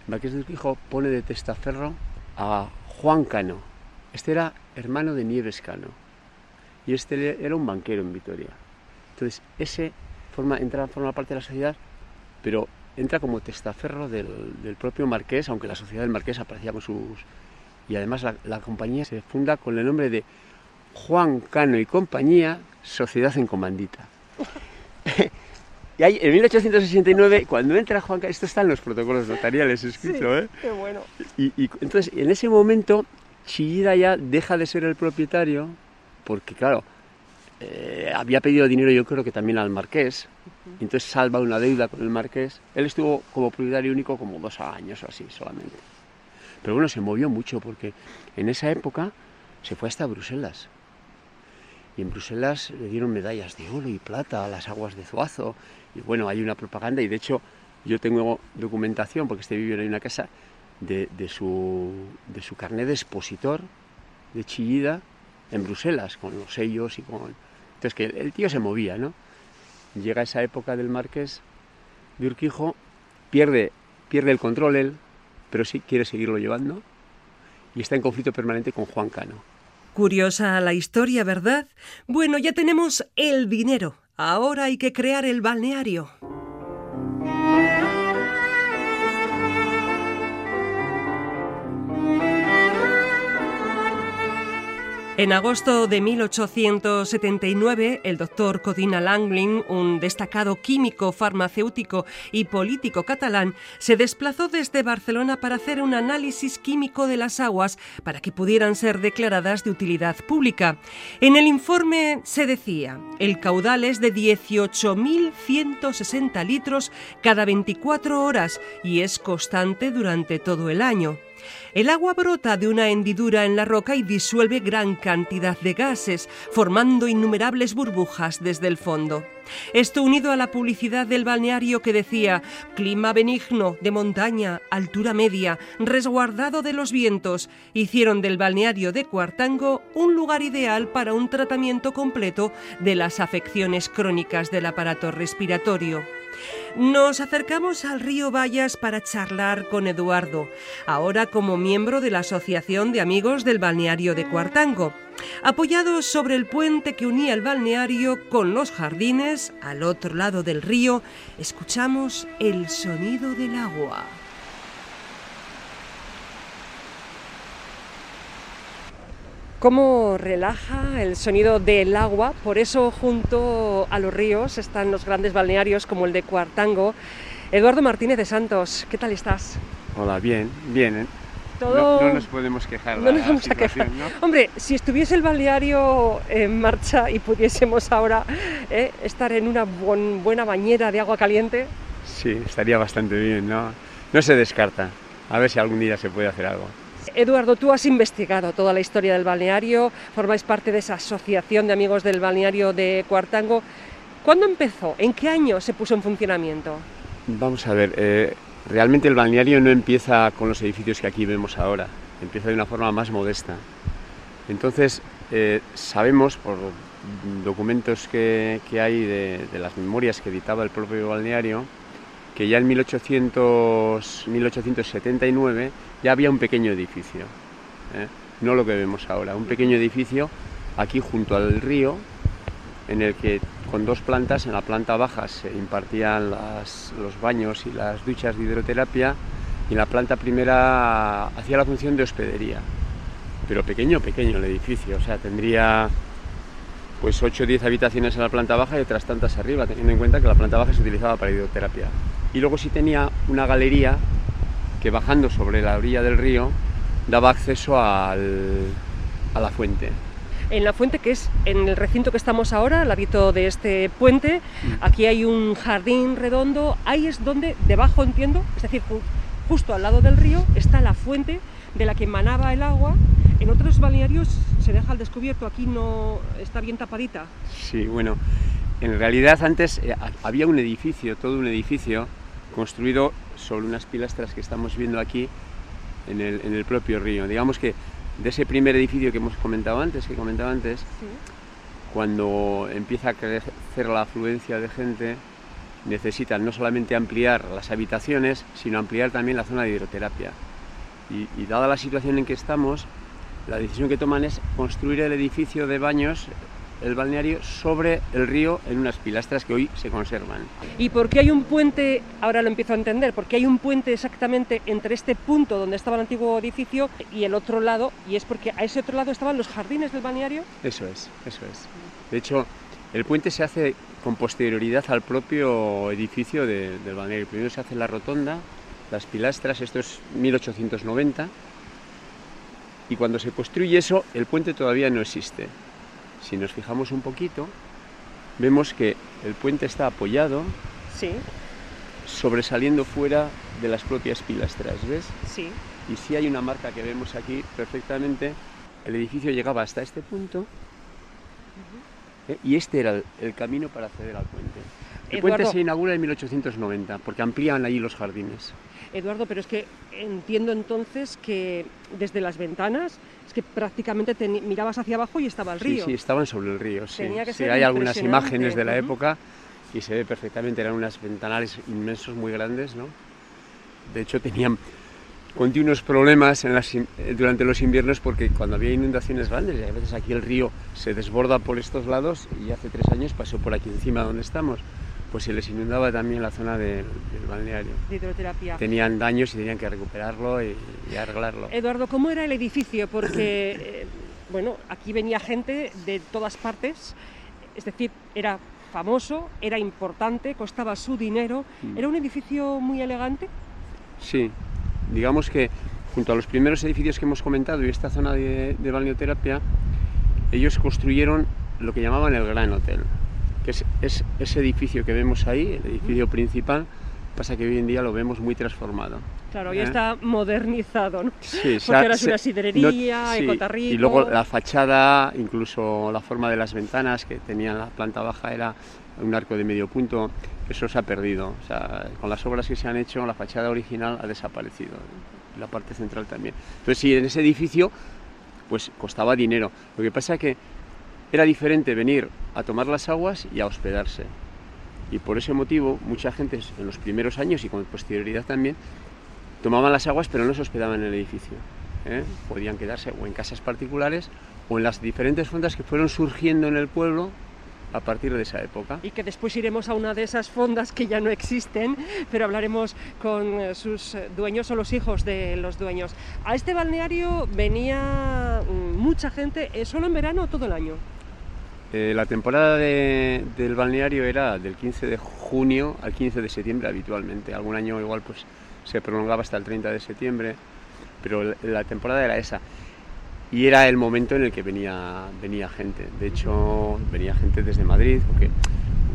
el Marqués de Urquijo pone de testaferro a Juan Cano. Este era hermano de Nieves Cano. Y este era un banquero en Vitoria. Entonces, ese forma, entra, forma parte de la sociedad, pero entra como testaferro del, del propio Marqués, aunque la sociedad del Marqués aparecía con sus y además la, la compañía se funda con el nombre de Juan Cano y Compañía, Sociedad en Comandita. y ahí, en 1869, cuando entra Juan Cano, esto está en los protocolos notariales escrito, ¿eh? Qué bueno. Y, y entonces, en ese momento, Chillida ya deja de ser el propietario, porque claro, eh, había pedido dinero yo creo que también al marqués, y entonces salva una deuda con el marqués. Él estuvo como propietario único como dos años o así solamente. Pero bueno, se movió mucho porque en esa época se fue hasta Bruselas. Y en Bruselas le dieron medallas de oro y plata a las aguas de Zuazo. Y bueno, hay una propaganda y de hecho yo tengo documentación, porque este vive en una casa, de, de, su, de su carnet de expositor de Chillida en Bruselas, con los sellos y con... Entonces que el tío se movía, ¿no? Llega esa época del marqués de Urquijo, pierde, pierde el control él, pero sí quiere seguirlo llevando y está en conflicto permanente con Juan Cano. Curiosa la historia, ¿verdad? Bueno, ya tenemos el dinero. Ahora hay que crear el balneario. En agosto de 1879, el doctor Codina Langlin, un destacado químico, farmacéutico y político catalán, se desplazó desde Barcelona para hacer un análisis químico de las aguas para que pudieran ser declaradas de utilidad pública. En el informe se decía, el caudal es de 18.160 litros cada 24 horas y es constante durante todo el año. El agua brota de una hendidura en la roca y disuelve gran cantidad de gases, formando innumerables burbujas desde el fondo. Esto unido a la publicidad del balneario que decía clima benigno, de montaña, altura media, resguardado de los vientos, hicieron del balneario de Cuartango un lugar ideal para un tratamiento completo de las afecciones crónicas del aparato respiratorio. Nos acercamos al río Vallas para charlar con Eduardo, ahora como miembro de la Asociación de Amigos del Balneario de Cuartango. Apoyados sobre el puente que unía el balneario con los jardines, al otro lado del río, escuchamos el sonido del agua. Cómo relaja el sonido del agua. Por eso junto a los ríos están los grandes balnearios como el de Cuartango. Eduardo Martínez de Santos, ¿qué tal estás? Hola, bien, bien. ¿eh? Todo... No, no, nos podemos quejar. No nos vamos a quejar. ¿no? Hombre, si estuviese el balneario en marcha y pudiésemos ahora eh, estar en una bon, buena bañera de agua caliente. Sí, estaría bastante bien, ¿no? No se descarta. A ver si algún día se puede hacer algo. Eduardo, tú has investigado toda la historia del balneario, formáis parte de esa asociación de amigos del balneario de Cuartango. ¿Cuándo empezó? ¿En qué año se puso en funcionamiento? Vamos a ver, eh, realmente el balneario no empieza con los edificios que aquí vemos ahora, empieza de una forma más modesta. Entonces, eh, sabemos por documentos que, hay de, las memorias que editaba el propio balneario, que ya en 1800, 1879 ya había un pequeño edificio, ¿eh? no lo que vemos ahora, un pequeño edificio aquí junto al río, en el que con dos plantas, en la planta baja se impartían los baños y las duchas de hidroterapia y en la planta primera hacía la función de hospedería, pero pequeño, pequeño el edificio, o sea, tendría pues 8 o 10 habitaciones en la planta baja y otras tantas arriba, teniendo en cuenta que la planta baja se utilizaba para hidroterapia. Y luego sí tenía una galería que bajando sobre la orilla del río daba acceso al, a la fuente. En la fuente, que es en el recinto que estamos ahora, al ladito de este puente, aquí hay un jardín redondo, ahí es donde, debajo entiendo, es decir, justo al lado del río, está la fuente de la que emanaba el agua. En otros balnearios se deja al descubierto, aquí no está bien tapadita. Sí, bueno, en realidad antes eh, había un edificio, todo un edificio, construido sobre unas pilastras que estamos viendo aquí en el, en el, propio río. Digamos que de ese primer edificio que hemos comentado antes, que comentaba antes, sí. cuando empieza a crecer la afluencia de gente, necesitan no solamente ampliar las habitaciones, sino ampliar también la zona de hidroterapia. Y, y dada la situación en que estamos, la decisión que toman es construir el edificio de baños el balneario sobre el río en unas pilastras que hoy se conservan. ¿Y por qué hay un puente, ahora lo empiezo a entender, por qué hay un puente exactamente entre este punto donde estaba el antiguo edificio y el otro lado? Y es porque a ese otro lado estaban los jardines del balneario. Eso es, eso es. De hecho, el puente se hace con posterioridad al propio edificio de, del balneario. Primero se hace la rotonda, las pilastras, esto es 1890, y cuando se construye eso, el puente todavía no existe. Si nos fijamos un poquito, vemos que el puente está apoyado, Sí, sobresaliendo fuera de las propias pilastras, ¿ves? sí. Y si hay una marca que vemos aquí perfectamente, el edificio llegaba hasta este punto ¿eh? y este era el, el camino para acceder al puente. El puente se inaugura en 1890 porque amplían allí los jardines. Eduardo, pero es que entiendo entonces que desde las ventanas es que prácticamente te mirabas hacia abajo y estaba el Sí, ría. sí, estaban sobre el río. Sí, Tenía que Sí, ser hay algunas imágenes de la época y se ve perfectamente, eran unos ventanales inmensos, muy grandes, ¿no? De hecho, tenían continuos problemas en las in- durante los inviernos porque cuando había inundaciones grandes, y a veces aquí el río se desborda por estos lados y hace tres años pasó por aquí encima donde estamos, pues se les inundaba también la zona del, del balneario. de hidroterapia. Tenían daños y tenían que recuperarlo y, y arreglarlo. Eduardo, ¿cómo era el edificio? Porque, eh, bueno, aquí venía gente de todas partes, es decir, era famoso, era importante, costaba su dinero, Mm. era un edificio muy elegante. Sí, digamos que junto a los primeros edificios que hemos comentado y esta zona de, de balneoterapia, ellos construyeron lo que llamaban el Gran Hotel, que es, es ese edificio que vemos ahí, el edificio principal, pasa que hoy en día lo vemos muy transformado. Claro, ya ¿Eh? está modernizado, ¿no? Sí, Porque se- una sidrería, sí, ecotarrico. Y luego la fachada, incluso la forma de las ventanas que tenían la planta baja era un arco de medio punto, eso se ha perdido. O sea, con las obras que se han hecho, la fachada original ha desaparecido. La parte central también. Entonces, sí, en ese edificio, pues costaba dinero. Lo que pasa es que era diferente venir a tomar las aguas y a hospedarse. Y por ese motivo, mucha gente en los primeros años y con posterioridad también, tomaban las aguas pero no se hospedaban en el edificio. ¿eh? Podían quedarse o en casas particulares o en las diferentes fondas que fueron surgiendo en el pueblo a partir de esa época. Y que después iremos a una de esas fondas que ya no existen, pero hablaremos con eh, sus dueños o los hijos de los dueños. A este balneario venía mm, mucha gente, eh, solo en verano o todo el año. Eh, la temporada de- del balneario era del 15 de junio al 15 de septiembre habitualmente. Algún año igual pues se prolongaba hasta el 30 de septiembre, pero la- la temporada era esa. Y era el momento en el que venía, venía gente. De hecho, venía gente desde Madrid, porque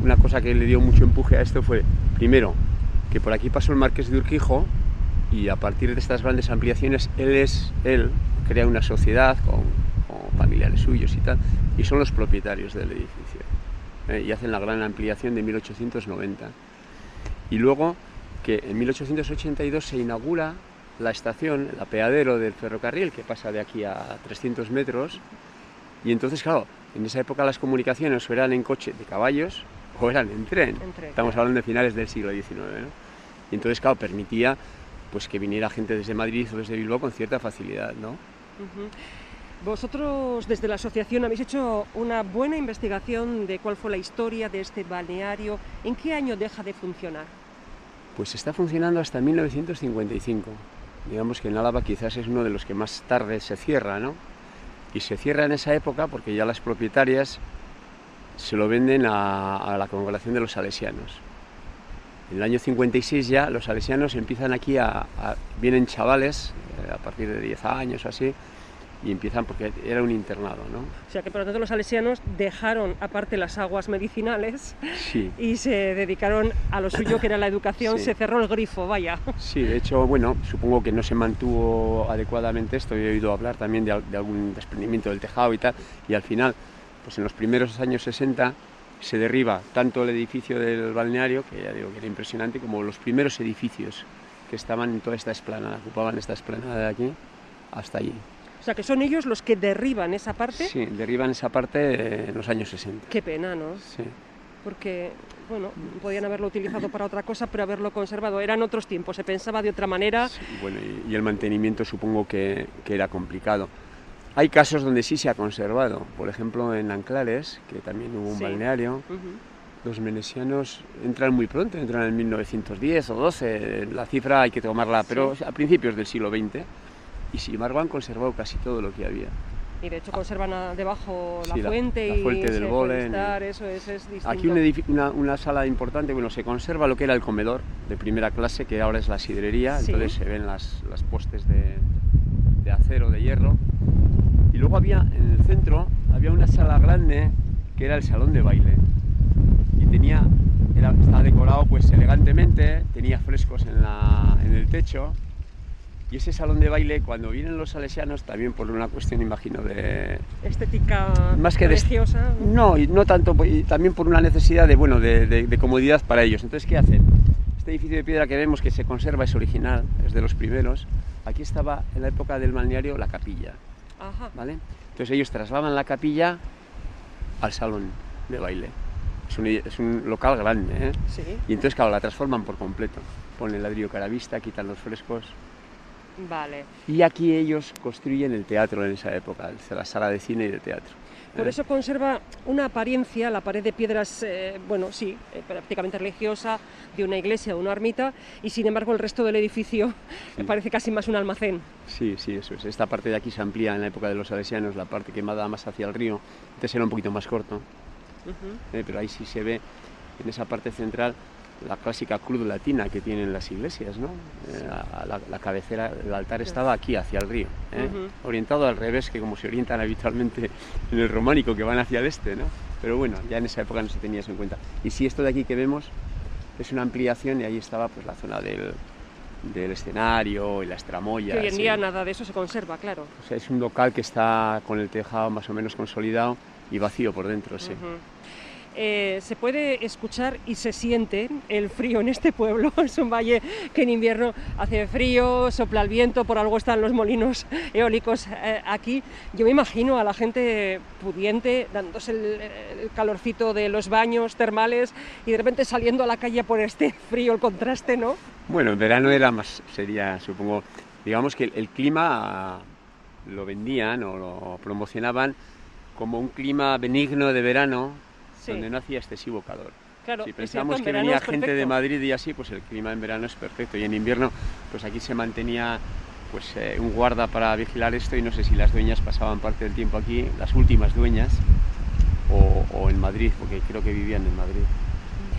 una cosa que le dio mucho empuje a esto fue, primero, que por aquí pasó el Marqués de Urquijo y a partir de estas grandes ampliaciones, él es, él crea una sociedad con, con familiares suyos y tal, y son los propietarios del edificio. ¿eh? y hacen la gran ampliación de 1890. Y luego que en 1882 se inaugura la estación, el apeadero del ferrocarril que pasa de aquí a 300 metros. Y entonces, claro, en esa época las comunicaciones o eran en coche de caballos o eran en tren. En tren, Estamos hablando de finales del siglo XIX. ¿no? Y entonces, claro, permitía pues que viniera gente desde Madrid o desde Bilbao con cierta facilidad, ¿no? Vosotros desde la asociación habéis hecho una buena investigación de cuál fue la historia de este balneario, en qué año deja de funcionar. Pues está funcionando hasta 1955. Digamos que en Álava quizás es uno de los que más tarde se cierra, ¿no? Y se cierra en esa época porque ya las propietarias se lo venden a, a la congregación de los salesianos. En el año 56 ya los salesianos empiezan aquí a... a- vienen chavales eh, a partir de 10 años o así y empiezan porque era un internado, ¿no? O sea que por lo tanto los salesianos dejaron aparte las aguas medicinales Sí. y se dedicaron a lo suyo que era la educación, Sí. se cerró el grifo, vaya. Sí, de hecho, bueno, supongo que no se mantuvo adecuadamente esto. He oído hablar también de, de algún desprendimiento del tejado y tal. Y al final, pues en los primeros años 60 se derriba tanto el edificio del balneario, que ya digo que era impresionante, como los primeros edificios que estaban en toda esta esplanada, ocupaban esta esplanada de aquí, hasta allí. O sea que son ellos los que derriban esa parte. Sí, derriban esa parte eh, en los años 60. Qué pena, ¿no? Sí. Porque, bueno, podían haberlo utilizado para otra cosa, pero haberlo conservado. Eran otros tiempos, se pensaba de otra manera. Y bueno, y, y el mantenimiento supongo que, que era complicado. Hay casos donde sí se ha conservado, por ejemplo en Anclares, que también hubo un Sí. balneario, Ujú. los menesianos entran muy pronto, entran en 1910 o 12, la cifra hay que tomarla, pero a principios del siglo XX, y sin embargo han conservado casi todo lo que había. Y de hecho conservan a- debajo la Sí, la- fuente la y fuente del se puede Bolen y- eso es, es distinto. Aquí un edifi- una, una sala importante, bueno, se conserva lo que era el comedor de primera clase, que ahora es la sidrería, Sí. entonces se ven las, las postes de, de acero, de hierro. Y luego había en el centro había una sala grande que era el salón de baile. Y tenía, era, estaba decorado pues elegantemente, tenía frescos en, la, en el techo. Y ese salón de baile, cuando vienen los salesianos, también por una cuestión, imagino, de... Estética Más que de- religiosa. No, y no tanto, y también por una necesidad de, bueno, de, de- de comodidad para ellos. Entonces, ¿qué hacen? Este edificio de piedra que vemos que se conserva es original, es de los primeros. Aquí estaba, en la época del balneario, la capilla, Ajá. ¿vale? Entonces ellos trasladan la capilla al salón de baile. Es un, es un local grande, ¿eh? Sí, Y entonces, claro, la transforman por completo. Ponen ladrillo caravista, quitan los frescos. Vale. Y aquí ellos construyen el teatro en esa época, la sala de cine y de teatro. Por ¿eh? eso conserva una apariencia, la pared de piedras, eh, bueno, sí, eh, prácticamente religiosa, de una iglesia, de una ermita, y sin embargo el resto del edificio Sí. parece casi más un almacén. Sí, sí, eso es. Esta parte de aquí se amplía en la época de los salesianos, la parte que más hacia el río. Antes era un poquito más corto. ¿eh? pero ahí sí se ve en esa parte central la clásica cruz latina que tienen las iglesias, ¿no? Eh, la, la- la cabecera, el altar estaba aquí, hacia el río, ¿eh? Ujú. orientado al revés, que como se orientan habitualmente en el románico, que van hacia el este, ¿no? Pero bueno, ya en esa época no se tenía eso en cuenta. Y si esto de aquí que vemos es una ampliación y ahí estaba pues la zona del, del escenario y las tramoyas. Que hoy en y- día nada de eso se conserva, claro. o sea, es un local que está con el tejado más o menos consolidado y vacío por dentro, sí. Eh, se puede escuchar y se siente el frío en este pueblo. Es un valle que en invierno hace frío, sopla el viento, por algo están los molinos eólicos eh, aquí. Yo me imagino a la gente pudiente dándose el, el calorcito de los baños termales y de repente saliendo a la calle por este frío, el contraste, ¿no? Bueno, en verano era más, sería, supongo, digamos que el, el clima lo vendían o lo promocionaban como un clima benigno de verano Sí. donde no hacía excesivo calor. Claro, si pensamos cierto, que venía gente de. Madrid y así, pues el clima en verano es perfecto. Y en invierno, pues aquí se mantenía pues eh, un guarda para vigilar esto y no sé si las dueñas pasaban parte del tiempo aquí, las últimas dueñas, o, o en Madrid, porque creo que vivían en Madrid.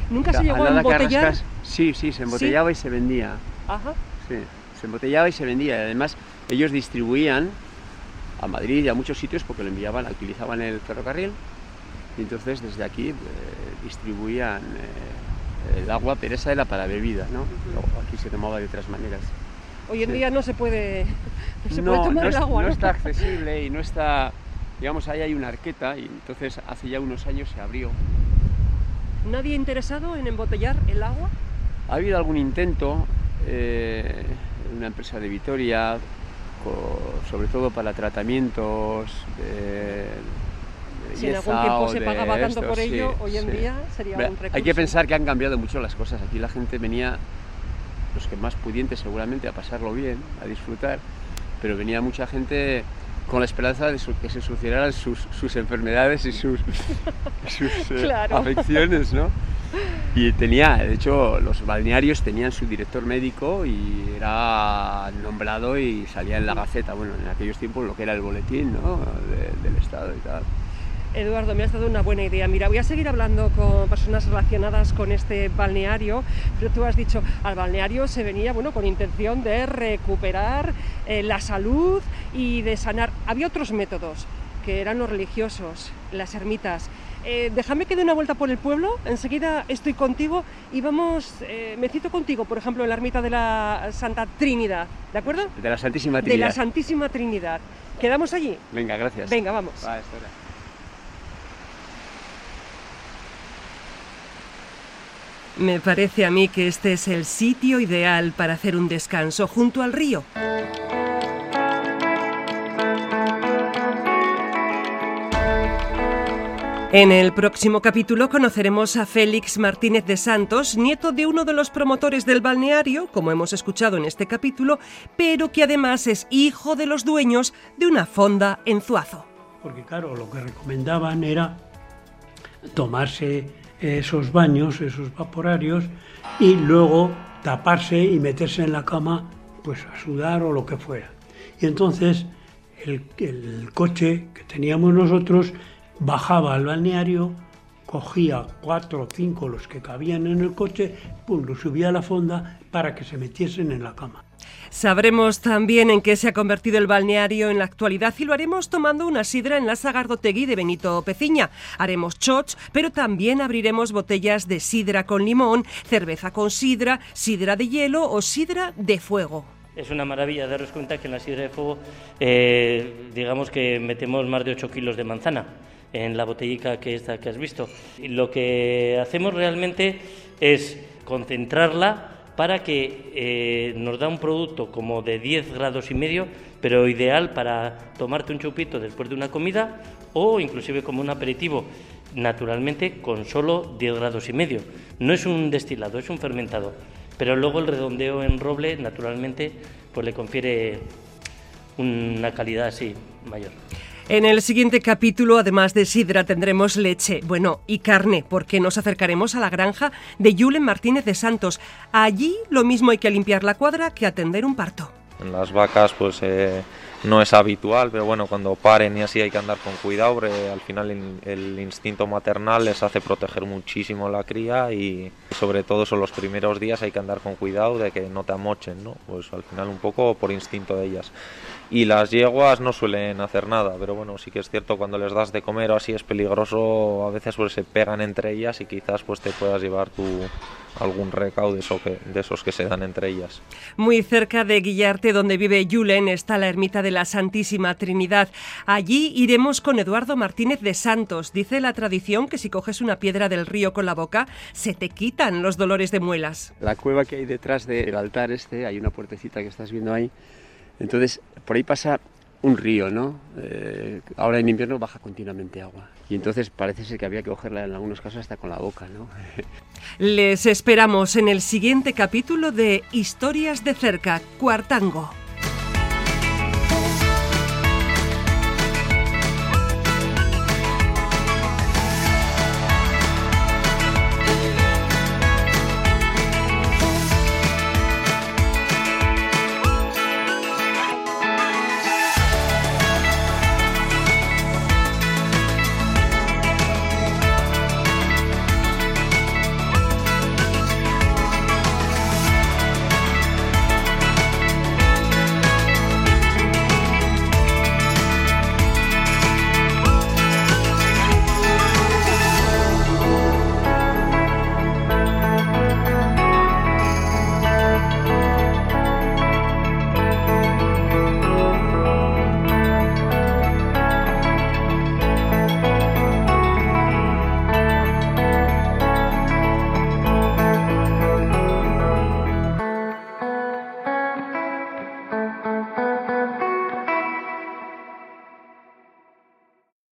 Nunca se llegó a embotellar. sí, sí, se embotellaba y se vendía. Ajá. Sí, se embotellaba y se vendía. Y además, ellos distribuían a Madrid y a muchos sitios porque lo enviaban, utilizaban el ferrocarril. Y entonces desde aquí eh, distribuían eh, el agua, pero esa era para bebida, ¿no? Aquí se tomaba de otras maneras. Hoy en Sí. día no se puede, no se puede No, tomar no el es- agua, no ¿no? está accesible y no está, digamos, ahí hay una arqueta y entonces hace ya unos años se abrió. ¿Nadie interesado en embotellar el agua? Ha habido algún intento eh, una empresa de Vitoria, sobre todo para tratamientos de Si en algún tiempo se pagaba tanto esto, por sí, ello, hoy en sí. día sería un recurso. Hay que pensar que han cambiado mucho las cosas. Aquí la gente venía, los que más pudientes seguramente, a pasarlo bien, a disfrutar, pero venía mucha gente con la esperanza de que se solucionaran sus, sus enfermedades y sus, sus eh, afecciones, ¿no? Y tenía, de hecho, los balnearios tenían su director médico y era nombrado y salía en la Gaceta, bueno, en aquellos tiempos lo que era el boletín, ¿no? De- del Estado y tal. Eduardo, me has dado una buena idea. Mira, voy a seguir hablando con personas relacionadas con este balneario, pero tú has dicho, al balneario se venía, bueno, con intención de recuperar eh, la salud y de sanar. Había otros métodos, que eran los religiosos, las ermitas. Eh, déjame que dé una vuelta por el pueblo, enseguida estoy contigo y vamos, eh, me cito contigo, por ejemplo, en la ermita de la Santa Trinidad, ¿de acuerdo? De la Santísima De Trinidad. la Santísima Trinidad. ¿Quedamos allí? Venga, gracias. Venga, vamos. Va, esto era. Me parece a mí que este es el sitio ideal para hacer un descanso junto al río. En el próximo capítulo conoceremos a Félix Martínez de Santos, nieto de uno de los promotores del balneario, como hemos escuchado en este capítulo, pero que además es hijo de los dueños de una fonda en Zuazo. Porque claro, lo que recomendaban era tomarse esos baños, esos vaporarios, y luego taparse y meterse en la cama, pues a sudar o lo que fuera. Y entonces el, coche que teníamos nosotros bajaba al balneario cogía cuatro o cinco los que cabían en el coche, pum, los subía a la fonda para que se metiesen en la cama. Sabremos también en qué se ha convertido el balneario en la actualidad y lo haremos tomando una sidra en la Sagardotegui de Benito Peciña. Haremos shots, pero también abriremos botellas de sidra con limón, cerveza con sidra, sidra de hielo o sidra de fuego. Es una maravilla daros cuenta que en la sidra de fuego, eh, digamos que metemos más de 8 kilos de manzana en la botellica que esta que has visto. Lo que hacemos realmente es concentrarla para que eh, nos da un producto como de 10 grados y medio, pero ideal para tomarte un chupito después de una comida o inclusive como un aperitivo, naturalmente con solo 10 grados y medio. No es un destilado, es un fermentado, pero luego el redondeo en roble naturalmente pues le confiere una calidad así mayor. En el siguiente capítulo, además de sidra, tendremos leche, bueno, y carne, porque nos acercaremos a la granja de Julen Martínez de Santos. Allí lo mismo hay que limpiar la cuadra que atender un parto. En las vacas, pues eh, no es habitual, pero bueno, cuando paren y así hay que andar con cuidado, al final el, el instinto maternal les hace proteger muchísimo la cría y sobre todo son los primeros días hay que andar con cuidado de que no te amochen, ¿no? Pues al final un poco por instinto de ellas. Y las yeguas no suelen hacer nada, pero bueno, sí que es cierto cuando les das de comer o así es peligroso, a veces pues se pegan entre ellas y quizás pues te puedas llevar tu algún recaudo de, eso que, de esos que se dan entre ellas. Muy cerca de Guillarte, donde vive Julen, está la ermita de la Santísima Trinidad. Allí iremos con Eduardo Martínez de Santos. Dice la tradición que si coges una piedra del río con la boca, se te quitan los dolores de muelas. La cueva que hay detrás del altar este, hay una puertecita que estás viendo ahí. Entonces, por ahí pasa un río, ¿no? Eh, ahora en invierno baja continuamente agua. Y entonces parece ser que había que cogerla en algunos casos hasta con la boca, ¿no? Les esperamos en el siguiente capítulo de Historias de cerca, Cuartango.